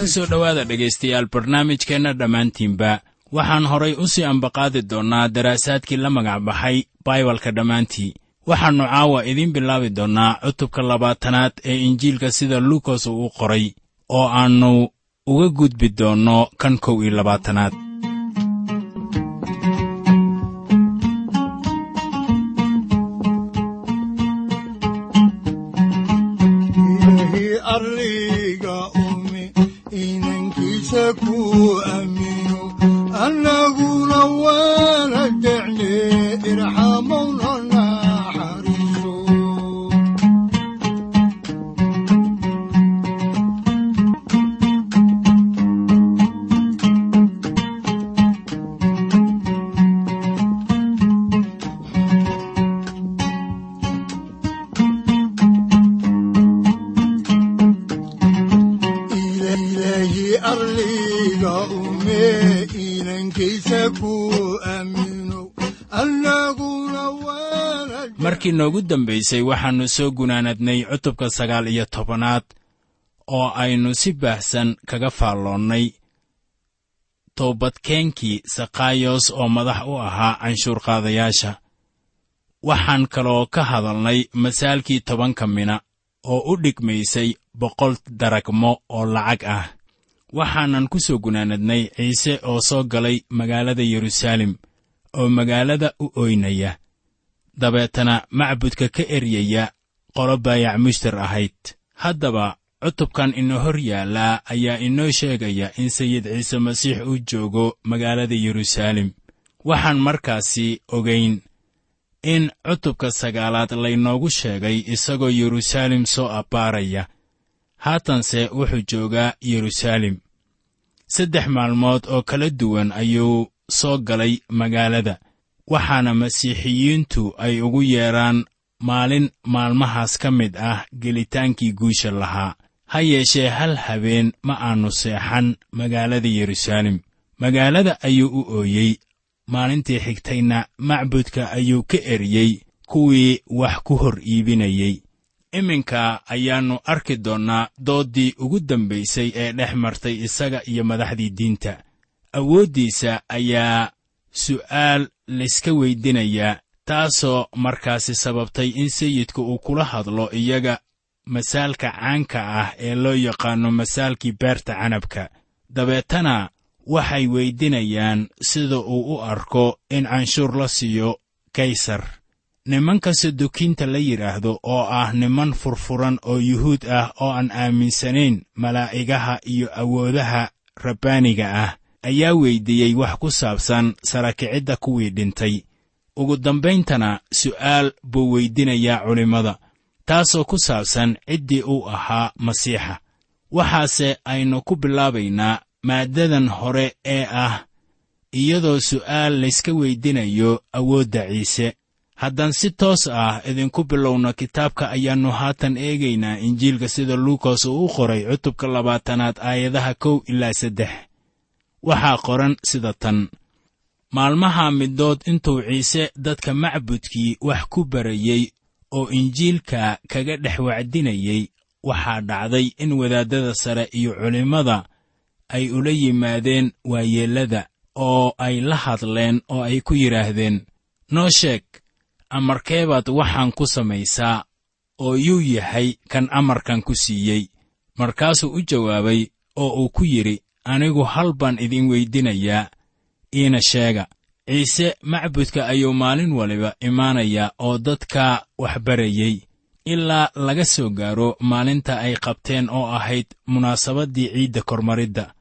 ku soo dhowaada dhegaystayaal barnaamijkeenna dhammaantiinba waxaan horay u sii ambaqaadi doonnaa daraasaadkii la magac baxay baibalka dhammaantii waxaannu caawa idiin bilaabi doonnaa cutubka labaatanaad ee injiilka sida luukas uu u qoray oo aannu uga gudbi doonno kan kow iyo labaatanaad markii noogu dambaysay waxaannu soo gunaanadnay cutubka sagaal iyo tobanaad oo aynu si baahsan kaga faalloonnay toobadkeenkii sakhaayos oo madax u ahaa canshuurqaadayaasha waxaan kaloo ka hadalnay masaalkii tobanka mina oo u dhigmaysay boqol daragmo oo lacag ah. Waxaanan ku soo gunaanadnay ciise oo soo galay magaalada yeruusaalem oo magaalada u oynaya dabeetana macbudka ka eryaya qolo baayac mushtar ahayd. Haddaba cutubkan inoo hor yaallaa ayaa inoo sheegaya in sayid ciise masiix uu joogo magaalada yeruusaalem. Waxaan markaasi ogayn in cutubka sagaalaad laynoogu sheegay isagoo yeruusaalem soo abbaaraya. Haatanse wuxuu joogaa yeruusaalem. Saddex maalmood oo kala duwan ayuu soo galay magaalada waxaana masiixiyiintu ay ugu yeedhaan maalin maalmahaas ka mid ah gelitaankii guusha lahaa. Ha yeeshee hal habeen ma aannu seexan magaalada yeruusaalem. Magaalada ayuu u ooyey. Maalintii xigtayna macbudka ayuu ka eriyey kuwii wax ku hor iibinayey. Iminka ayaannu arki doonnaa dooddii ugu dambaysay ee dhex martay isaga iyo madaxdii diinta. Awooddiisa ayaa su'aal layska weydinayaa taasoo markaasi sababtay in sayidku uu kula hadlo iyaga masaalka caanka ah ee loo yaqaanno masaalkii beerta canabka. Dabeetana waxay weydinayaan sida uu u arko in canshuur la siiyo kaysar. Nimanka sadukiinta la yidhaahdo oo ah niman furfuran oo yuhuud ah oo aan aaminsanayn malaa'igaha iyo awoodaha rabbaaniga ah ayaa weyddiiyey wax ku saabsan sarakicidda kuwii dhintay. Ugu dambayntana su'aal buu weydinayaa culimmada taasoo ku saabsan ciddii uu ahaa masiixa. Waxaase aynu ku bilaabaynaa maaddadan hore ee ah iyadoo su'aal layska weydinayo awoodda ciise. Haddaan si toos ah idinku bilowno kitaabka ayaannu haatan eegaynaa injiilka sida luukas uu u qoray cutubka labaatanaad aayadaha kow ilaa saddex waxaa qoran sida tan. Maalmaha middood intuu ciise dadka macbudkii wax ku barayey oo injiilka kaga dhex wacdinayey waxaa dhacday in wadaaddada sare iyo culimmada ay ula yimaadeen waayeellada oo ay la hadleen oo ay ku yidhaahdeen noo sheeg amarkeebaad waxaan ku samaysaa oo yuu yahay kan amarkan ku siiyey. Markaasuu u jawaabay oo uu ku yidhi anigu hal baan idin weydinayaa iina sheega. Ciise macbudka ayuu maalin waliba imaanayaa oo dadka wax barayey ilaa laga soo gaaro maalinta ay qabteen oo ahayd munaasabaddii ciidda kormaridda.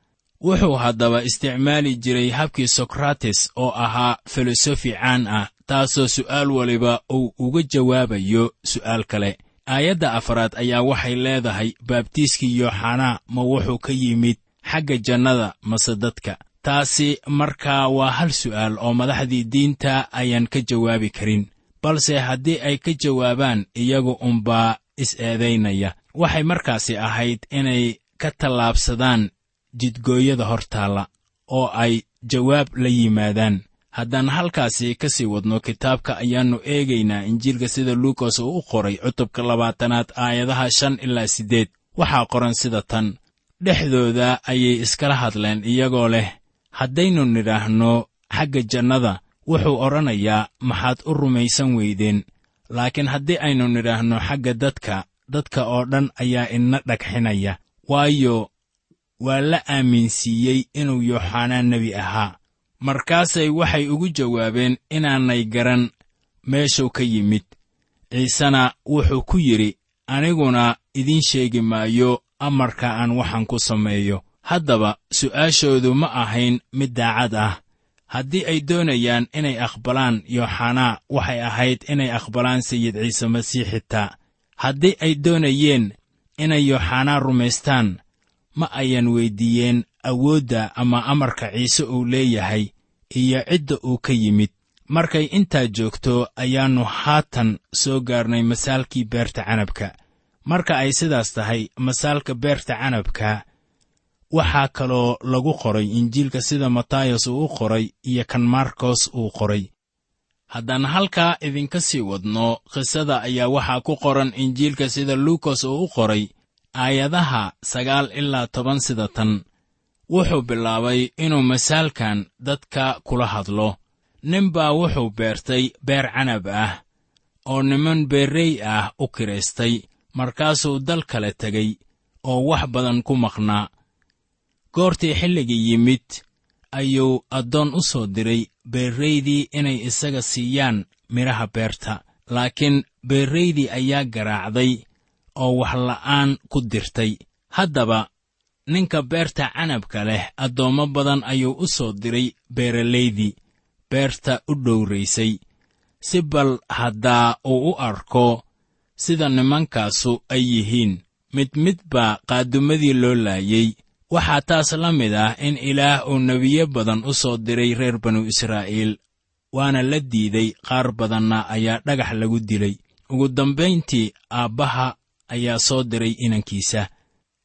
Wuxuu haddaba isticmaali jiray habkii sokrates oo ahaa filosofi caan ah taasoo su'aal waliba uu uga jawaabayo su'aal kale. Aayadda afaraad ayaa waxay leedahay baabtiiskii yooxanaa ma wuxuu ka yimid xagga jannada mase dadka. Taasi markaa waa hal su'aal oo madaxdii diinta ayaan ka jawaabi karin balse haddii ay ka jawaabaan iyagu unbaa is-eedaynaya waxay markaasi ahayd inay ka tallaabsadaan jidgooyada hortaalla oo ay jawaab la yimaadaan. Haddaan halkaasi ka sii wadno kitaabka ayaannu eegaynaa injiilka sida luukas uu u qoray cutubka labaatanaad aayadaha shan ilaa siddeed. Waxaa qoran sida tan dhexdooda ayay iskala hadleen iyagoo leh haddaynu nidhaahno xagga jannada wuxuu odhanayaa maxaad u rumaysan weydeen. Laakiin haddii aynu nidhaahno xagga dadka dadka oo dhan ayaa ina dhagxinaya. Waayo waa la aaminsiiyey inuu yooxanaa nebi ahaa. Markaasay waxay ugu jawaabeen inaanay garan meeshuu ka yimid. Ciisena wuxuu ku yidhi aniguna idiin sheegi maayo amarka aan waxaan ku sameeyo. Haddaba su'aashoodu ma ahayn mid daacad ah. Haddii ay doonayaan inay aqbalaan yooxanaa waxay ahayd inay aqbalaan sayid ciise masiix xitaa haddii ay doonayeen inay yooxanaa rumaystaan ma ayan weyddiiyeen awoodda ama amarka ciise uu leeyahay iyo cidda uu ka yimid. Markay intaa joogto ayaannu haatan soo gaarnay masaalkii beerta canabka marka ay sidaas tahay masaalka beerta canabka waxaa kaloo lagu qoray injiilka sida matayas uu u qoray iyo kan markos uu qoray. Haddaan halkaa idinka sii wadno qisada ayaa waxaa ku qoran injiilka sida luukas uu u qoray aayadaha sagaal ilaa toban sida tan. Wuxuu bilaabay inuu masaalkan dadka kula hadlo. Ninbaa wuxuu beertay beer canab ah oo niman beerrey ah u kiraystay markaasuu dal kale tegey oo wax badan ku maqnaa. Goortii xilligii yimid ayuu addoon u soo diray beerraydii inay isaga siiyaan midhaha beerta laakiin beerraydii ayaa garaacday oo wax la'aan ku dirtay. Haddaba ninka beerta canabka leh addoommo badan ayuu u soo diray beeralaydii beerta u dhowraysay. Si bal haddaa uu u arko sida nimankaasu ay yihiin. Mid mid baa qaadumadii loo laayey waxaa taas la mid ah in ilaah uu nebiyo badan u soo diray reer banu israa'iil waana la diiday. Qaar badanna ayaa dhagax lagu dilay. Ugu dambayntii aabbaha ayaa soo diray inankiisa.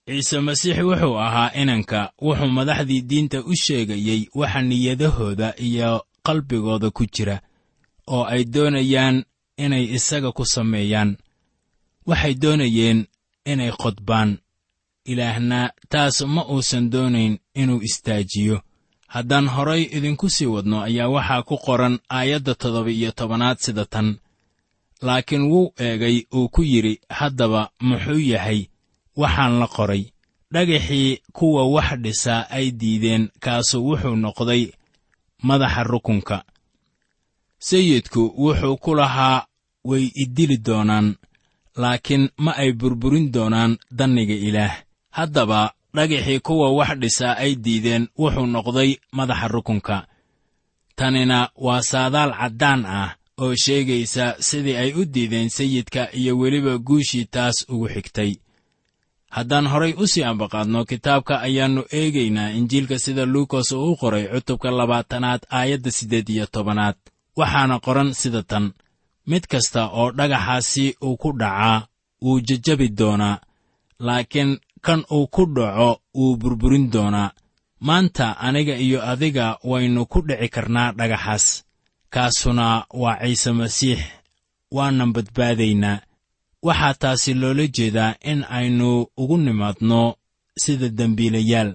Ciise masiix wuxuu ahaa inanka. Wuxuu madaxdii diinta u sheegayey waxa niyadahooda iyo qalbigooda ku jira oo ay doonayaan inay isaga ku sameeyaan waxay doonayeen inay qodbaan ilaahna taas ma uusan doonayn inuu istaajiyo. Haddaan horay idinku sii wadno ayaa waxaa ku qoran aayadda toddoba-iyo tobanaad sida tan. Laakiin wuu eegay uu ku yidhi haddaba muxuu yahay? Waxaan la qoray. Dhagaxii kuwa wax dhisaa ay diideen kaasu wuxuu noqday madaxa rukunka. Sayidku wuxuu ku lahaa way idili doonaan laakiin ma ay burburin doonaan danniga ilaah. Haddaba dhagaxii kuwa wax dhisaa ay diideen wuxuu noqday madaxa rukunka. Tanina waa saadaal caddaan ah oo sheegaysa sidii ay u diideen sayidka iyo weliba guushii taas ugu xigtay. Haddaan horay u sii ambaqaadno kitaabka ayaannu eegaynaa injiilka sida luukas uu u qoray cutubka labaatanaad aayadda siddeed iyo tobanaad. Waxaana qoran sida tan mid kasta oo dhagaxaasi uu ku dhacaa wuu jejabi doonaa laakiin kan uu ku dhaco wuu burburin doonaa maanta aniga iyo adiga waynu ku dhici karnaa dhagaxaas. Kaasuna waa ciise masiix waanan badbaadaynaa waxaa taasi loola jeedaa in aynu ugu nimaadno sida dembiilayaal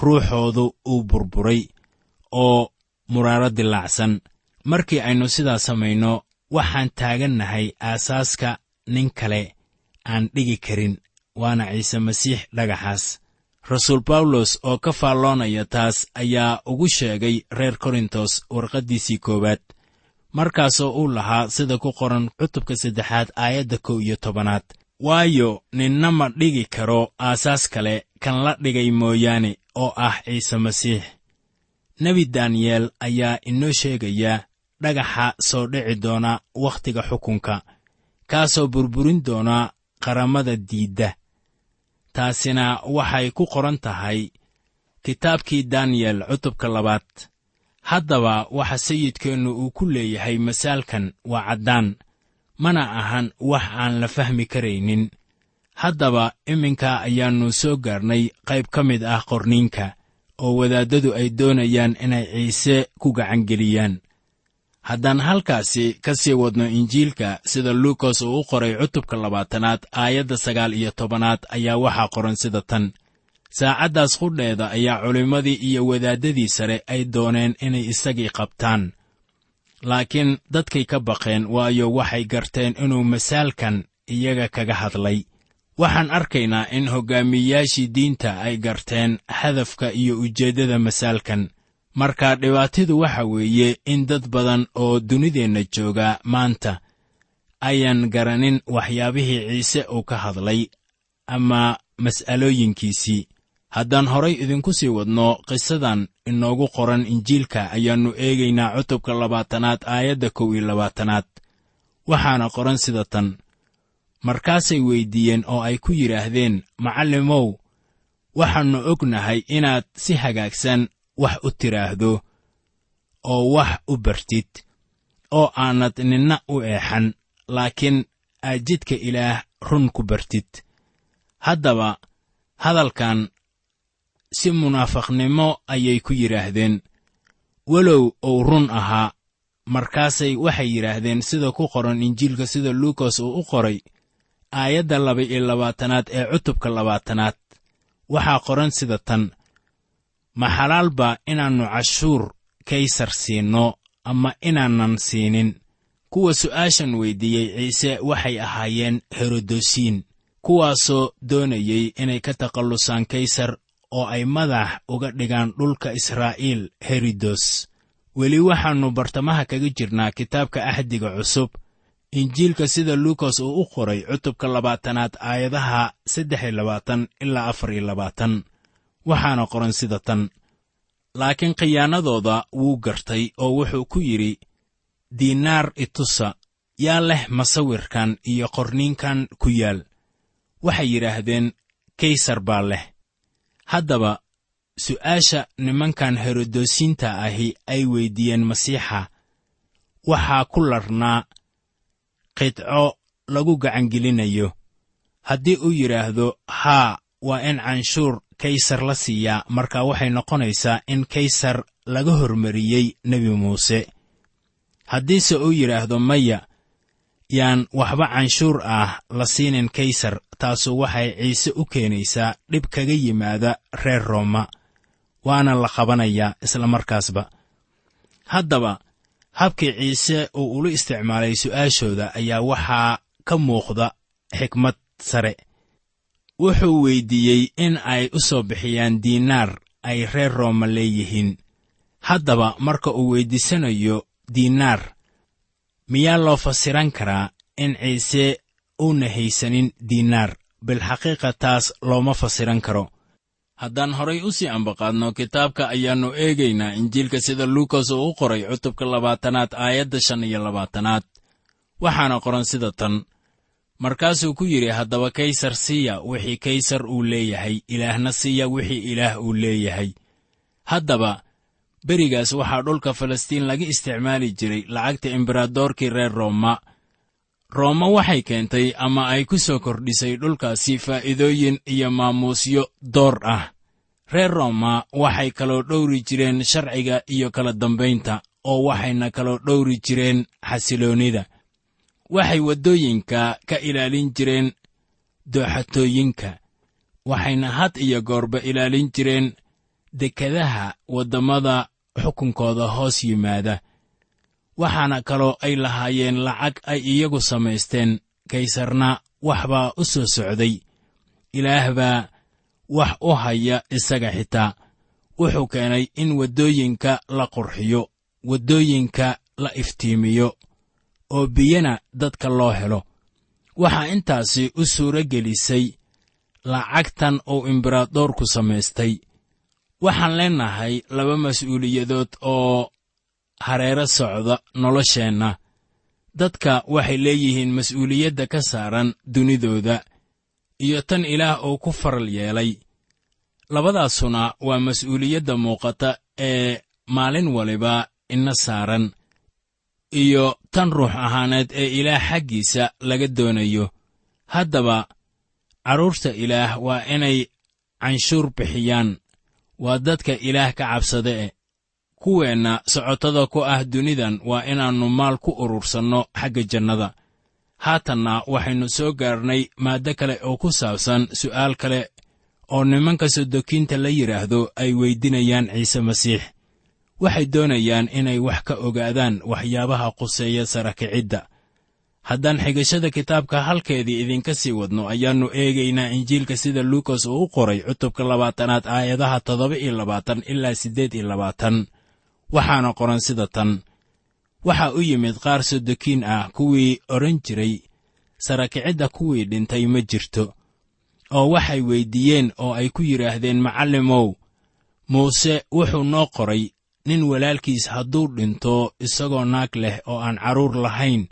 ruuxoodu uu burburay oo muraaro dilaacsan markii aynu sidaa samayno waxaan taagannahay aasaaska nin kale aan dhigi karin waana ciise masiix dhagaxaas. Rasuul bawlos oo ka faalloonaya taas ayaa ugu sheegay reer korintos warqaddiisii koowaad. Markaasoo uu lahaa sida ku qoran cutubka saddexaad aayadda kow iyo tobanaad. Waayo ninna ma dhigi karo aasaas kale kan la dhigay mooyaane oo ah ciise masiix. Nebi daniyeel ayaa inoo sheegaya dhagaxa soo dhici doona wakhtiga xukunka kaasoo burburin doona qaramada diidda. Taasina waxay ku qoran tahay kitaabkii daniyel cutubka labaad. Haddaba waxa sayidkeennu uu ku leeyahay masaalkan waa caddaan mana ahan wax aan la fahmi karaynin. Haddaba iminka ayaannu soo gaarnay qayb ka mid ah qorniinka oo wadaaddadu ay doonayaan inay ciise ku gacangeliyaan haddaan halkaasi ka sii wadno injiilka sida luukas uu u qoray cutubka labaatanaad aayadda sagaal iyo tobanaad ayaa waxaa qoran sida tan. Saacaddaas qudheeda ayaa culimmadii iyo wadaaddadii sare ay dooneen inay isagii qabtaan. Laakiin dadkay ka baqeen waayo waxay garteen inuu masaalkan iyaga kaga hadlay. Waxaan arkaynaa in hoggaamiyeyaashii diinta ay garteen hadafka iyo ujeeddada masaalkan marka dhibaatadu waxa weeye in dad badan oo dunideenna jooga maanta ayaan garanin waxyaabihii ciise uu ka hadlay ama mas'alooyinkiisii. Haddaan horay idinku sii wadno qisadan inoogu qoran injiilka ayaannu eegaynaa cutubka labaatanaad aayadda kow iyo labaatanaad. Waxaana qoran sida tan markaasay weyddiiyeen oo ay ku yidhaahdeen macallimow waxaannu ognahay inaad si hagaagsan wax u tidhaahdo oo wax u bartid oo aanad ninna u eexan laakiin aad jidka ilaah run ku bartid. Haddaba hadalkan si munaafaqnimo ayay ku yidhaahdeen. Walow uu run ahaa markaasay waxay yidhaahdeen sida ku qoran injiilka sida luukas uu u qoray aayadda laba iyo labaatanaad ee cutubka labaatanaad. Waxaa qoran sida tan ma xalaal baa inaannu cashuur kaysar siinno ama inaanan siinin? Kuwa su'aashan weyddiiyey ciise waxay ahaayeen herodosiin kuwaasoo doonayey inay ka takhallusaan kaysar oo ay madax uga dhigaan dhulka israa'iil herodos weli waxaannu bartamaha kaga jirnaa kitaabka axdiga cusub injiilka sida luukas uu u qoray cutubka labaatanaad aayadaha saddex iyo labaatan ilaa afar iyo labaatan waxaana qoran sida tan. Laakiin khiyaanadooda wuu gartay oo wuxuu ku yidhi diinaar itusa yaa leh masawirkan iyo qorniinkan ku yaal. Waxay yidhaahdeen kaysar baa leh. Haddaba su'aasha nimankan herodosiinta ahi ay weyddiiyeen masiixa waxaa ku larnaa qidco lagu gacangelinayo. Haddii uu yidhaahdo haa waa in canshuur kaysar la siiyaa. Marka waxay noqonaysaa in kaysar laga hormariyey nebi muuse. Haddiise uu yidhaahdo maya yaan waxba canshuur ah la siinin kaysar. Taasu waxay ciise u keenaysaa dhib kaga yimaada reer rooma waana la qabanayaa isla markaasba. Haddaba habkii ciise uu ula isticmaalay su'aashooda ayaa waxaa ka muuqda xikmad sare wuxuu weyddiiyey in ay u soo bixiyaan diinaar ay reer rooma leeyihiin. Haddaba marka uu weyddiisanayo diinaar miyaa loo fasiran karaa in ciise uuna haysanin diinaar? Bilxaqiiqa taas looma fasiran karo. Haddaan horay u sii ambaqaadno kitaabka ayaannu eegaynaa injiilka sida luukas uu u qoray cutubka labaatanaad aayadda shan iyo labaatanaad. Waxaana qoran sida tan markaasuu ku yidhi haddaba kaysar siiya wixii kaysar uu leeyahay ilaahna siiya wixii ilaah uu leeyahay. Haddaba berigaas waxaa dhulka falastiin laga isticmaali jiray lacagta embaradorkii reer rooma. Rooma waxay keentay ama ay ku soo kordhisay dhulkaasi faa'iidooyin iyo maamuusyo door ah. Reer rooma waxay kaloo dhowri jireen sharciga iyo kala dambaynta oo waxayna kaloo dhowri jireen xasiloonnida waxay waddooyinka ka ilaalin jireen dooxatooyinka. Waxayna had iyo goorba ilaalin jireen dekedaha waddammada xukunkooda hoos yimaada. Waxaana kaloo ay lahaayeen lacag ay iyagu samaysteen kaysarna wax baa u soo socday. Ilaah baa wax u haya isaga xitaa. Wuxuu keenay in waddooyinka la qurxiyo waddooyinka la iftiimiyo oo biyana dadka loo helo. Waxaa intaasi u suuro gelisay lacagtan uu imberadoorku samaystay. Waxaan leennahay laba mas'uuliyadood oo hareero socda nolosheenna. Dadka waxay leeyihiin mas'uuliyadda ka saaran dunidooda iyo tan ilaah uu ku faral yeelay. Labadaasuna waa mas'uuliyadda muuqata ee maalin waliba ina saaran iyo tan ruux ahaaneed ee ilaah xaggiisa laga doonayo. Haddaba carruurta ilaah waa inay canshuur bixiyaan. Waa dadka ilaah ka cabsada e kuweenna socotada ku ah dunidan waa inaannu maal ku urursanno xagga jannada. Haatanna waxaynu soo gaarnay maaddo kale oo ku saabsan su'aal kale oo nimanka sodokiinta la yidhaahdo ay weydinayaan ciise masiix waxay doonayaan inay wax ka ogaadaan waxyaabaha quseeya sarakicidda haddaan xigashada kitaabka halkeedii idinka sii wadno ayaannu eegaynaa injiilka sida luukas uu u qoray cutubka labaatanaad aayadaha toddoba iyo labaatan ilaa siddeed iyo labaatan. Waxaana qoran sida tan. Waxaa u yimid qaar sodokiin ah kuwii odhan jiray sarakicidda kuwii dhintay ma jirto. Oo waxay weyddiiyeen oo ay ku yidhaahdeen macallimow muuse wuxuu noo qoray nin walaalkiis hadduu dhinto isagoo naag leh oo aan carruur lahayn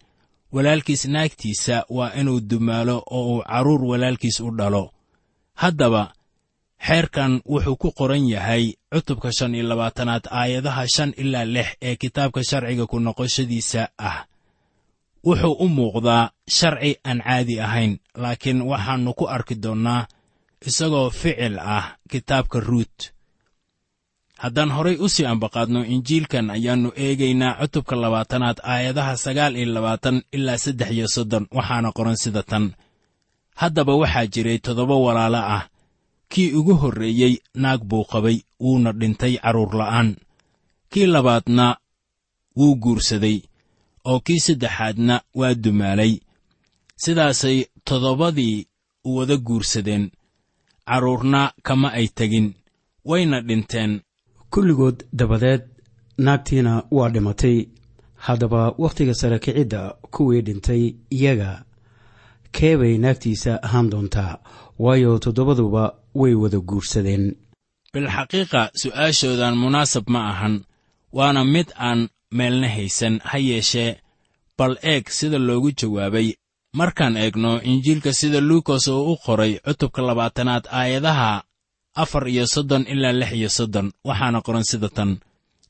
walaalkiis naagtiisa waa inuu dumaalo oo uu carruur walaalkiis u dhalo. Haddaba xeerkan wuxuu ku qoran yahay cutubka shan iyo labaatanaad aayadaha shan ilaa lix ee kitaabka sharciga ku noqoshadiisa ah. Wuxuu u muuqdaa sharci aan caadi ahayn laakiin waxaannu ku arki doonnaa isagoo ficil ah kitaabka ruut haddaan horay u sii ambaqaadno injiilkan ayaannu eegaynaa cutubka labaatanaad aayadaha sagaal iyo labaatan ilaa saddex iyo soddon. Waxaana qoran sida tan. Haddaba waxaa jiray toddoba walaalo ah. Kii ugu horreeyey naag buu qabay wuuna dhintay carruur la'aan. Kii labaadna wuu guursaday oo kii saddexaadna waa dumaalay. Sidaasay toddobadii wada guursadeen. Carruurna kama ay tegin wayna dhinteen kulligood dabadeed naagtiina waa dhimatay. Haddaba wakhtiga sara kicidda kuwii dhintay iyaga. Keebay naagtiisa ahaan doontaa waayo toddobaduba way wada guursadeen. Bilxaqiiqa su'aashoodan munaasab ma ahan waana mid aan meelna haysan ha yeeshee. Bal eeg sida loogu jawaabay. Markaan eegno injiilka sida luukas oo u qoray cutubka labaatanaad aayadaha afar iyo soddon ilaa lix iyo soddon waxaana qoran sida tan.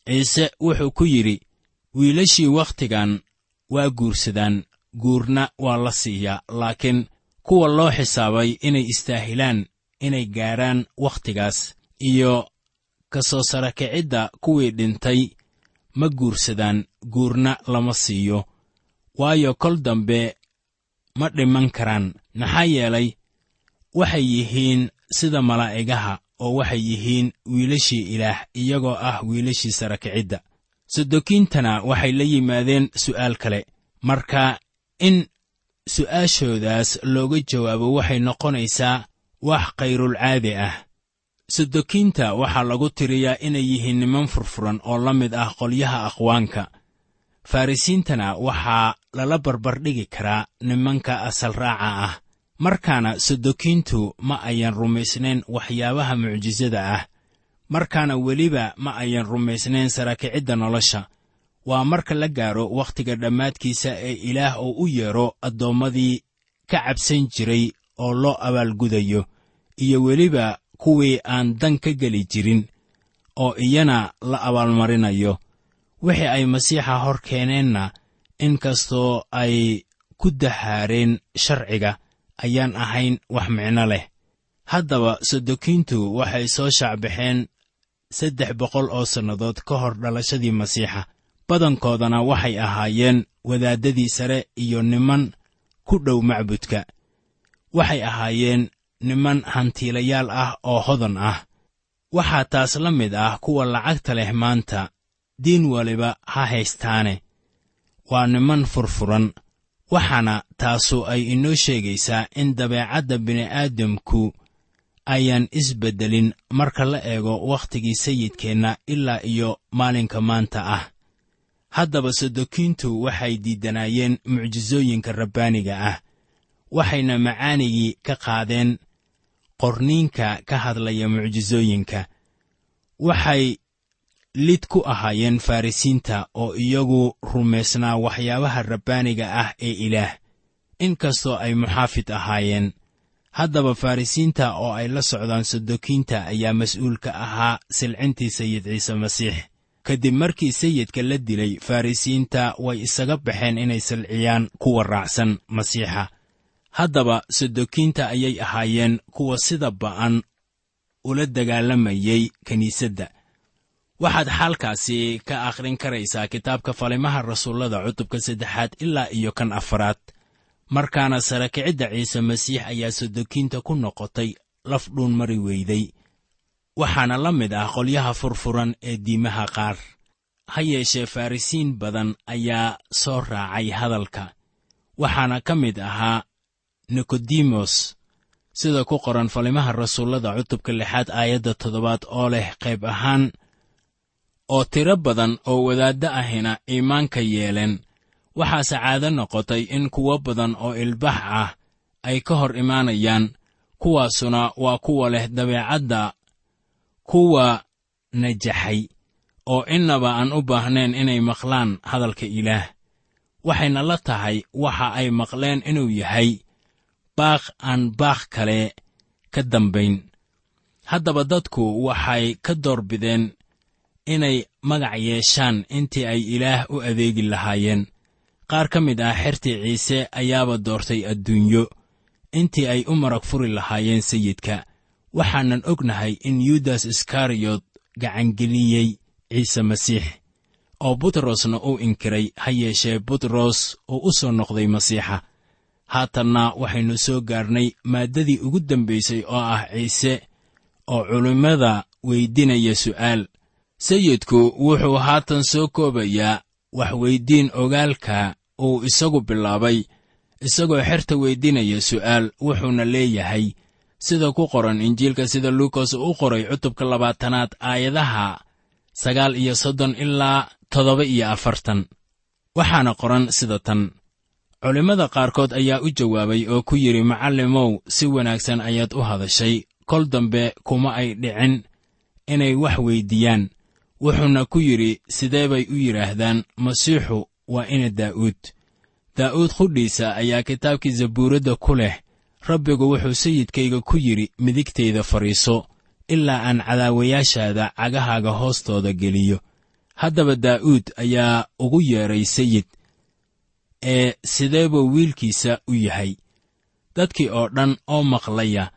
Ciise wuxuu ku yidhi wiilashii wakhtigan waa guursadaan guurna waa la siiyaa laakiin kuwa loo xisaabay inay istaahilaan inay gaadhaan wakhtigaas iyo ka soo sarakicidda kuwii dhintay ma guursadaan guurna lama siiyo. Waayo kol dambe ma dhiman karaan. Maxaa yeelay waxay yihiin sida malaa'igaha oo waxay yihiin wiilashii ilaah iyagoo ah wiilashii sarakicidda sodokiintana waxay la yimaadeen su'aal kale. Marka in su'aashoodaas looga jawaabo waxay noqonaysaa wax kayrulcaadi ah. Sodokiinta waxaa lagu tiriyaa inay yihiin niman furfuran oo la mid ah qolyaha aqwaanka. Farrisiintana waxaa lala barbardhigi karaa nimanka asal raaca ah markaana sodokiintu ma ayan rumaysnayn waxyaabaha mucjisada ah. Markaana weliba ma ayan rumaysnayn sarakicidda nolosha. Waa marka la gaaro wakhtiga dhammaadkiisa ee ilaah uu u yeedho addoommadii ka cabsan jiray oo loo abaalgudayo iyo weliba kuwii aan dan ka geli jirin oo iyana la abaalmarinayo. Wixii ay masiixa hor keeneenna in kastoo ay ku dahaareen sharciga ayaan ahayn wax micno leh. Haddaba sodokiintu waxay soo shaacbaxeen saddex boqol oo sannadood ka hor dhalashadii masiixa. Badankoodana waxay ahaayeen wadaaddadii sare iyo niman ku dhow macbudka. Waxay ahaayeen niman hantiilayaal ah oo hodan ah. Waxaa taas la mid ah kuwa lacagta leh maanta diin waliba ha haystaane. Waa niman furfuran waxaana taasu ay inoo sheegaysaa in dabeecadda bini'aadamku ayaan isbeddelin marka la eego wakhtigii sayidkeenna ilaa iyo maalinka maanta ah. Haddaba sadokiintu waxay diidanaayeen mucjisooyinka rabbaaniga ah waxayna macaanigii ka qaadeen qorniinka ka hadlaya mucjisooyinka waxay lid ku ahaayeen farrisiinta oo iyagu rumaysnaa waxyaabaha rabbaaniga ah ee ilaah in kastoo ay muxaafid ahaayeen. Haddaba farrisiinta oo ay la socdaan sadokiinta ayaa mas'uul ka ahaa silcintii sayid ciise masiix. Kadib markii sayidka la dilay farrisiinta way isaga baxeen inay silciyaan kuwa raacsan masiixa. Haddaba sadokiinta ayay ahaayeen kuwa sida ba'an ula dagaalamayay kiniisadda waxaad xaalkaasi ka akhrin karaysaa kitaabka falimaha rasuullada cutubka saddexaad ilaa iyo kan afaraad. Markaana sara kicidda ciise masiix ayaa sadokiinta ku noqotay laf dhuun mari weyday. Waxaana la mid ah qolyaha furfuran ee diimaha qaar. Ha yeeshee farrisiin badan ayaa soo raacay hadalka. Waxaana ka mid ahaa nikodimos sida ku qoran falimaha rasuullada cutubka lixaad aayadda toddobaad oo leh qayb ahaan oo tiro badan oo wadaaddo ahina iimaanka yeeleen. Waxaase caado noqotay in kuwo badan oo ilbax ah ay ka hor imaanayaan kuwaasuna waa kuwa leh dabeecadda kuwa najaxay oo innaba aan u baahnayn inay maqlaan hadalka ilaah. Waxayna la tahay waxa ay maqleen inuu yahay baaq aan baaq kale ka dambayn. Haddaba dadku waxay ka doorbideen inay magac yeeshaan intii ay ilaah u adeegi lahaayeen. Qaar ka mid ah xertii ciise ayaaba doortay adduunyo intii ay u marag furi lahaayeen sayidka. Waxaanan ognahay in yudas iskariyot gacangeliyey ciise masiix oo butrosna uu inkiray ha yeeshee butros uu u soo noqday masiixa. Haatanna waxaynu soo gaarnay maaddadii ugu dambaysay oo ah ciise oo culimmada weydinaya su'aal sayidku wuxuu haatan soo koobayaa waxweyddiin ogaalka uu isagu bilaabay isagoo xerta weydinaya su'aal wuxuuna leeyahay. Sida ku qoran injiilka sida luukas uu u qoray cutubka labaatanaad aayadaha sagaal iyo soddon ilaa toddoba iyo afartan. Waxaana qoran sida tan. Culimmada qaarkood ayaa u jawaabay oo ku yidhi macallimow si wanaagsan ayaad u hadashay. Kol dambe kuma ay dhicin inay wax weyddiiyaan wuxuuna ku yidhi sidee bay u yidhaahdaan? Masiixu waa ina daa'uud. Daa'uud qudhiisa ayaa kitaabkii zabuuradda ku leh. Rabbigu wuxuu sayidkayga ku yidhi midigtayda fadhiiso ilaa aan cadaawayaashaada cagahaaga hoostooda geliyo. Haddaba daa'uud ayaa ugu yeedhay sayid ee sidee buu wiilkiisa u yahay? Dadkii oo dhan oo maqlaya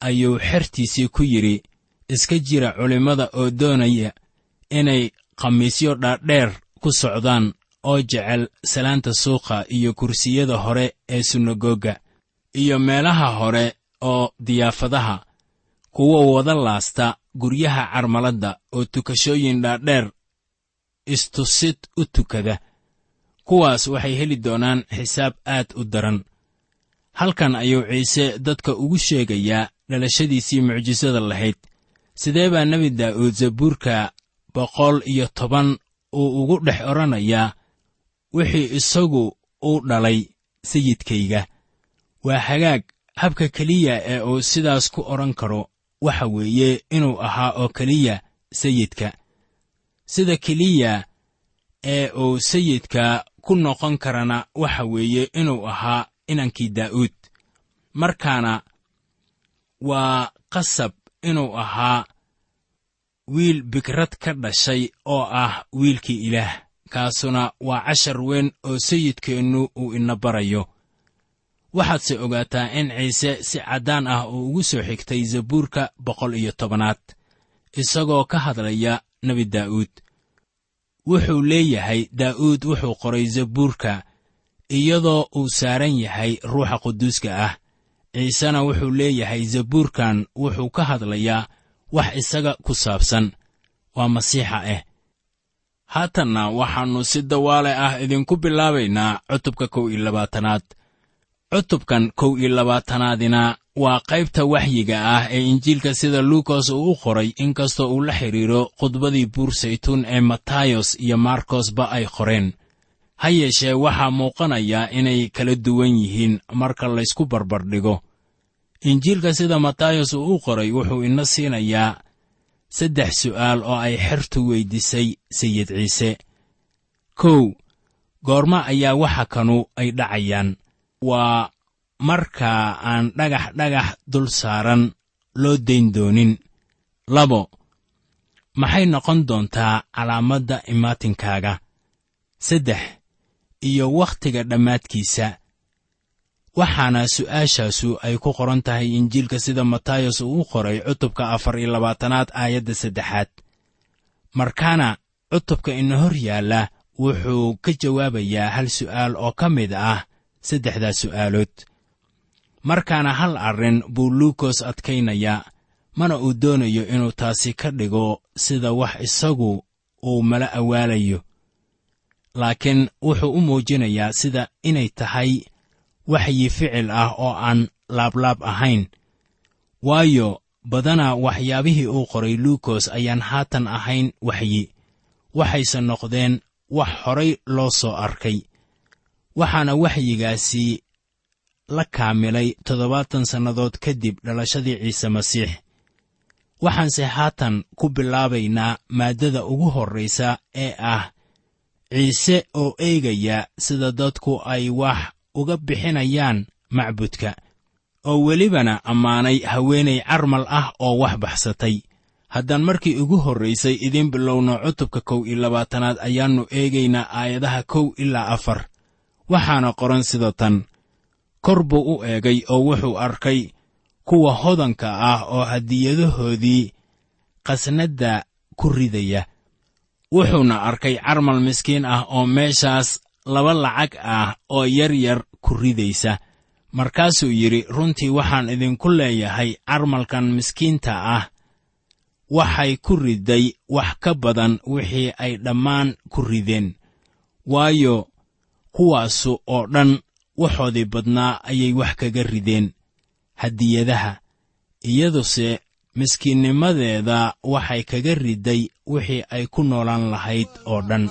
ayuu xertiisii ku yidhi. Iska jira culimmada oo doonaya inay khamiisyo dhaadheer ku socdaan oo jecel salaanta suuqa iyo kursiyada hore ee sunagoga iyo meelaha hore oo diyaafadaha kuwa wada laasta guryaha carmaladda oo tukashooyin dhaadheer istusid u tukada. Kuwaas waxay heli doonaan xisaab aad u daran. Halkan ayuu ciise dadka ugu sheegayaa dhalashadiisii mucjisada lahayd. Sidee baa nebi daa'uud zabuurka boqol iyo toban uu ugu dhex odhanayaa wixii isagu uu dhalay sayidkayga. Waa hagaag habka keliya ee uu sidaas ku odhan karo waxa weeye inuu ahaa oo keliya sayidka. Sida keliya ee uu sayidka ku noqon karana waxa weeye inuu ahaa inankii daa'uud. Markaana waa qasab inuu ahaa wiil bikrad ka dhashay oo ah wiilkii ilaah. Kaasuna waa cashar weyn oo sayidkeennu uu ina barayo. Waxaadse ogaataa in ciise si caddaan ah uu ugu soo xigtay zabuurka boqol iyo tobanaad isagoo ka hadlaya nebi daa'uud wuxuu leeyahay daa'uud wuxuu qoray zabuurka iyadoo uu saaran yahay ruuxa quduuska ah. Ciisena wuxuu leeyahay zabuurkan wuxuu ka hadlayaa wax isaga ku saabsan. Waa masiixa ah haatanna waxaannu si dawaale ah idinku bilaabaynaa cutubka kow iyo labaatanaad. Cutubkan kow iyo labaatanaadina waa qaybta waxyiga ah ee injiilka sida luukas uu u qoray inkastoo uu la xidhiiro khudbadii buur saytuun ee matayos iyo markosba ay qoreen. Ha yeeshee waxaa muuqanaya inay kala duwan yihiin marka laysku barbardhigo injiilka sida matayos uu u qoray wuxuu ina siinayaa saddex su'aal oo ay xertu weyddiisay sayid ciise. Kow goorma ayaa waxa kanu ay dhacayaan. Waa marka aan dhagax dhagax dul saaran loo dayn doonin. Labo maxay noqon doontaa calaamadda imaatinkaaga saddex iyo wakhtiga dhammaadkiisa waxaana su'aashaasu ay ku qoran tahay injiilka sida matayos uu u qoray cutubka afar iyo labaatanaad aayadda saddexaad. Markaana cutubka ina hor yaalla wuxuu ka jawaabayaa hal su'aal oo ka mid ah saddexdaas su'aalood. Markaana hal arrin buu luukos adkaynayaa mana uu doonayo inuu taasi ka dhigo sida wax isagu uu mala awaalayo. Laakiin wuxuu u muujinayaa sida inay tahay waxyi ficil ah oo aan laablaab ahayn. Waayo badanaa waxyaabihii uu qoray luukos ayaan haatan ahayn waxyi. Waxayse noqdeen wax horay loo soo arkay. Waxaana waxyigaasi la kaamilay toddobaatan sannadood kadib dhalashadii ciise masiix. Waxaanse haatan ku bilaabaynaa maaddada ugu horraysa ee ah ciise oo eegaya sida dadku ay wax uga bixinayaan macbudka oo welibana ammaanay haweenay carmal ah oo wax baxsatay. Haddaan markii ugu horraysay idiin bilowno cutubka kow iyo labaatanaad ayaannu eegaynaa aayadaha kow ilaa afar. Waxaana qoran sida tan. Kor buu u eegay oo wuxuu arkay kuwa hodanka ah oo hadiyadahoodii qasnadda ku ridaya. Wuxuuna arkay carmal miskiin ah oo meeshaas laba lacag ah oo yar yar ku ridaysa. Markaasuu yidhi runtii waxaan idinku leeyahay carmalkan miskiinta ah. Waxay ku riday wax ka badan wixii ay dhammaan ku rideen. Waayo kuwaasu oo dhan waxoodii badnaa ayay wax kaga rideen. Hadiyadaha iyaduse miskiinnimadeeda waxay kaga riday wixii ay ku noolaan lahayd oo dhan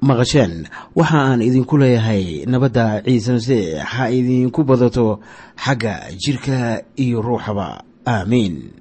maqasheen. Waxa aan idinku leeyahay nabadda ciise masiix ha idinku badato xagga jidhka iyo ruuxaba. Aamiin